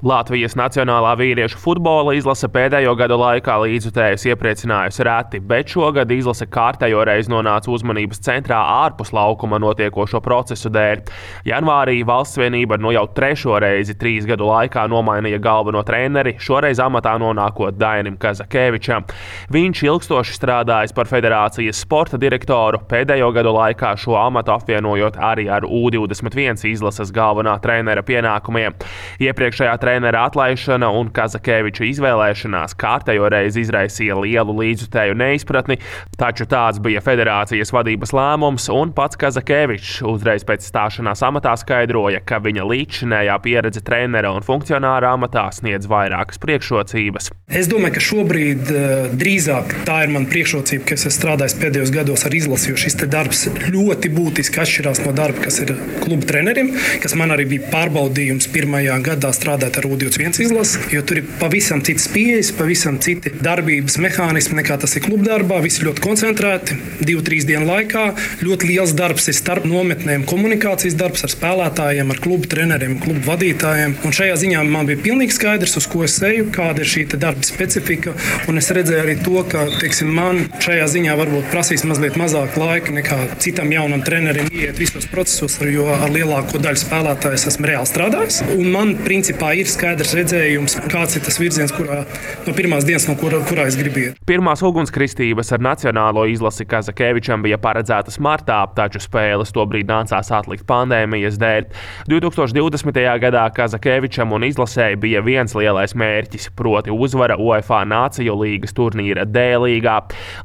Latvijas Nacionālā vīriešu futbola izlase pēdējo gadu laikā līdzutējus iepriecinājusi reti, bet šogad izlase kārtējo reizi nonāca uzmanības centrā ārpus laukuma notiekošo procesu dēļ. Janvārī valsts vienība nu jau trešo reizi trīs gadu laikā nomainīja galveno treneri, šoreiz amatā nonākot Dainim Kazakēvičam. Viņš ilgstoši strādājis par federācijas sporta direktoru, pēdējo gadu laikā šo amatu apvienojot arī ar U21 izlases galvenā trenera pienākumiem. Iepriekšējā trenera atlaišana un Kazakēviča izvēlēšanās kārtējo reizi izraisīja lielu līdzutēju neizpratni, taču tāds bija federācijas vadības lēmums, un pats Kazakēvičs uzreiz pēc stāšanās amatā skaidroja, ka viņa līdzinējā pieredze trenera un funkcionāra amatā sniedz vairākas priekšrocības. Es domāju, ka šobrīd uh, drīzāk tā ir mana priekšrocība, ka es esmu strādājis pēdējos gados ar izlasi, jo šis darbs ļoti būtiski atšķirās no darba, kas ir kluba trenerim, kas man arī bija pārbaudījums pirmajā gadā strādāt ar U21 izlasi, jo tur ir pavisam citas pieejas, pavisam citi darbības mehānismi nekā tas ir kluba darbā. Visi ļoti koncentrēti, divu, trīs dienu laikā. Ļoti liels darbs ir starp nometnēm, komunikācijas darbs ar spēlētājiem, ar klubu treneriem, klubu vadītājiem. Un šajā ziņā man bija pilnīgi skaidrs, uz ko es eju, kāda ir šī darba specifika. Un es redzēju arī to, ka teiksim, man šajā ziņā varbūt prasīs mazliet mazāk laika nekā citam jaunam trenerim iet visos procesos, jo ar lielāko daļu spēlētāju esmu reāli strādājis. Un man principā ir skaidrs redzējums, kāds ir tas virziens, kurā no pirmās dienas, no kura, kurā es gribu iet. Pirmās ugunskristības ar nacionālo izlasi Kazakēvičam bija paredzētas martā, taču spēles tobrīd nācās atlikt pandēmijas dēļ. 2020. gadā Kazakēvičam un izlasēji bija viens lielais mērķis, proti uzvara UEFA Nāciju līgas turnīra D līgā.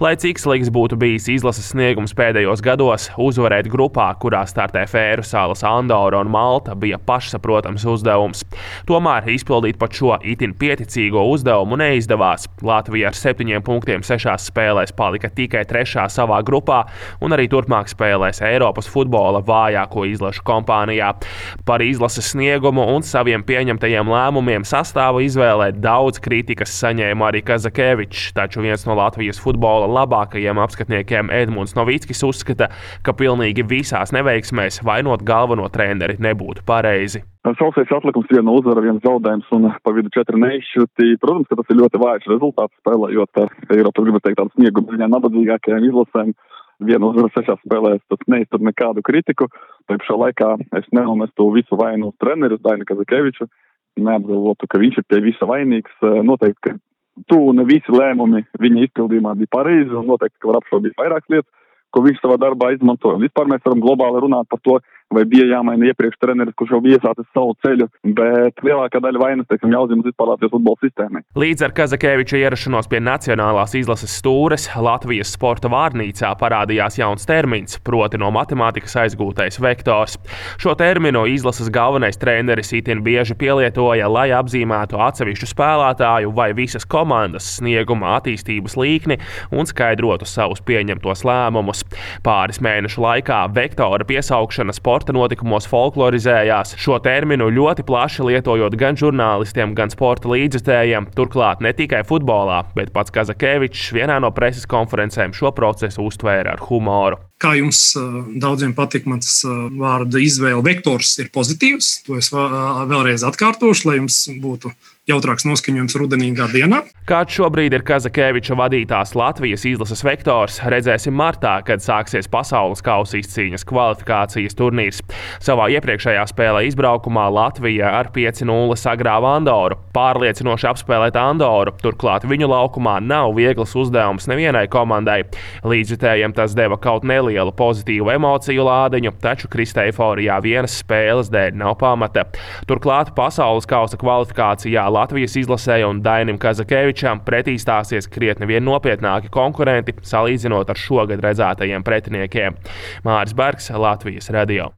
Lai cik slikts būtu bijis izlases sniegums pēdējos gados, uzvarēt grupā, kurā startē Fēru salas Andora un Malta, bija pašsaprotams uzdevums. Tomēr izpildīt pat šo itin pieticīgo uzdevumu neizdevās. Latvija ar septiņiem punktiem sešās spēlēs palika tikai trešā savā grupā un arī turpmāk spēlēs Eiropas futbola vājāko izlašu kompānijā. Par izlases sniegumu un saviem pieņemtajiem lēmumiem sastāvu izvēlē daudz kritikas saņēma arī Kazakēvičs, taču viens no Latvijas futbola labākajiem apskatniekiem Edmunds Novickis uzskata, ka pilnīgi visās neveiksmēs vainot galveno treneri nebūtu pareizi. Sausais atlikums, viena uzvara, viens zaudējums un pa vidu četri neizšķirti. Protams, ka tas ir ļoti vājš rezultāts spēlējot Eiropas, gribu teikt, tādas snieguma ziņā nabadzīgākajām izlasēm. Viena uzvara sešās spēlēs, tas neiztur nekādu kritiku. Tā pašā laikā es nenomestu visu vainu treneru, Dainu Kazakeviču. Neapgalvotu, ka viņš ir pie visa vainīgs. Noteikti, ka tu un visi lēmumi viņa izpildījumā bija pareizi un noteikti, ka var apšaubīt vairākas lietas, ko viņš savā darbā izmantoja. Vispār mēs varam globāli runāt par to, vai bija jāmaina iepriekš treneris, kurš jau bija iesācis savu ceļu, bet lielākā daļa vainas, teiksim, jāuzņemas vispār Latvijas futbola sistēmai. Līdz ar Kazakēviča ierašanos pie Nacionālās izlases stūres Latvijas sporta vārnīcā parādījās jauns termins, proti no matemātikas aizgūtais vektors. Šo terminu izlases galvenais treneris itin bieži pielietoja, lai apzīmētu atsevišķu spēlētāju vai visas komandas snieguma attīstības līkni un skaidrotu savus pieņemtos lēmumus. Pāris mēnešu laikā vektora piesaukšana sporta sporta notikumos folklorizējās, šo terminu ļoti plaši lietojot gan žurnālistiem, gan sporta līdzjutējiem. Turklāt ne tikai futbolā, bet pats Kazakēvičs vienā no preses konferencēm šo procesu uztvēra ar humoru. Kā jums daudziem patīk, mans vārdu izvēle vektors ir pozitīvs. To es vēlreiz atkārtošu, lai jums būtu jautrāks noskaņojums rudenīgā dienā. Kāds šobrīd ir Kazakēviča vadītās Latvijas izlases vektors, redzēsim martā, kad sāksies pasaules kausa izcīņas kvalifikācijas turnīrs. Savā iepriekšējā spēlē izbraukumā Latvija ar 5-0 sagrāva Andoru. Pārliecinoši apspēlēt Andoru, turklāt viņu laukumā nav viegls uzdevums nevienai komandai. Līdzjutējiem tas deva kaut nelielu pozitīvu emociju lādiņu, taču kristē eiforijā vienas spēles dēļ nav pamata. Turklāt pasaules kausa kvalifikācijā Latvijas izlasē un Dainim Kazakēvičam pretī stāsies krietni vien nopietnāki konkurenti, salīdzinot ar šogad redzētajiem pretiniekiem. Māris Bergs, Latvijas radio.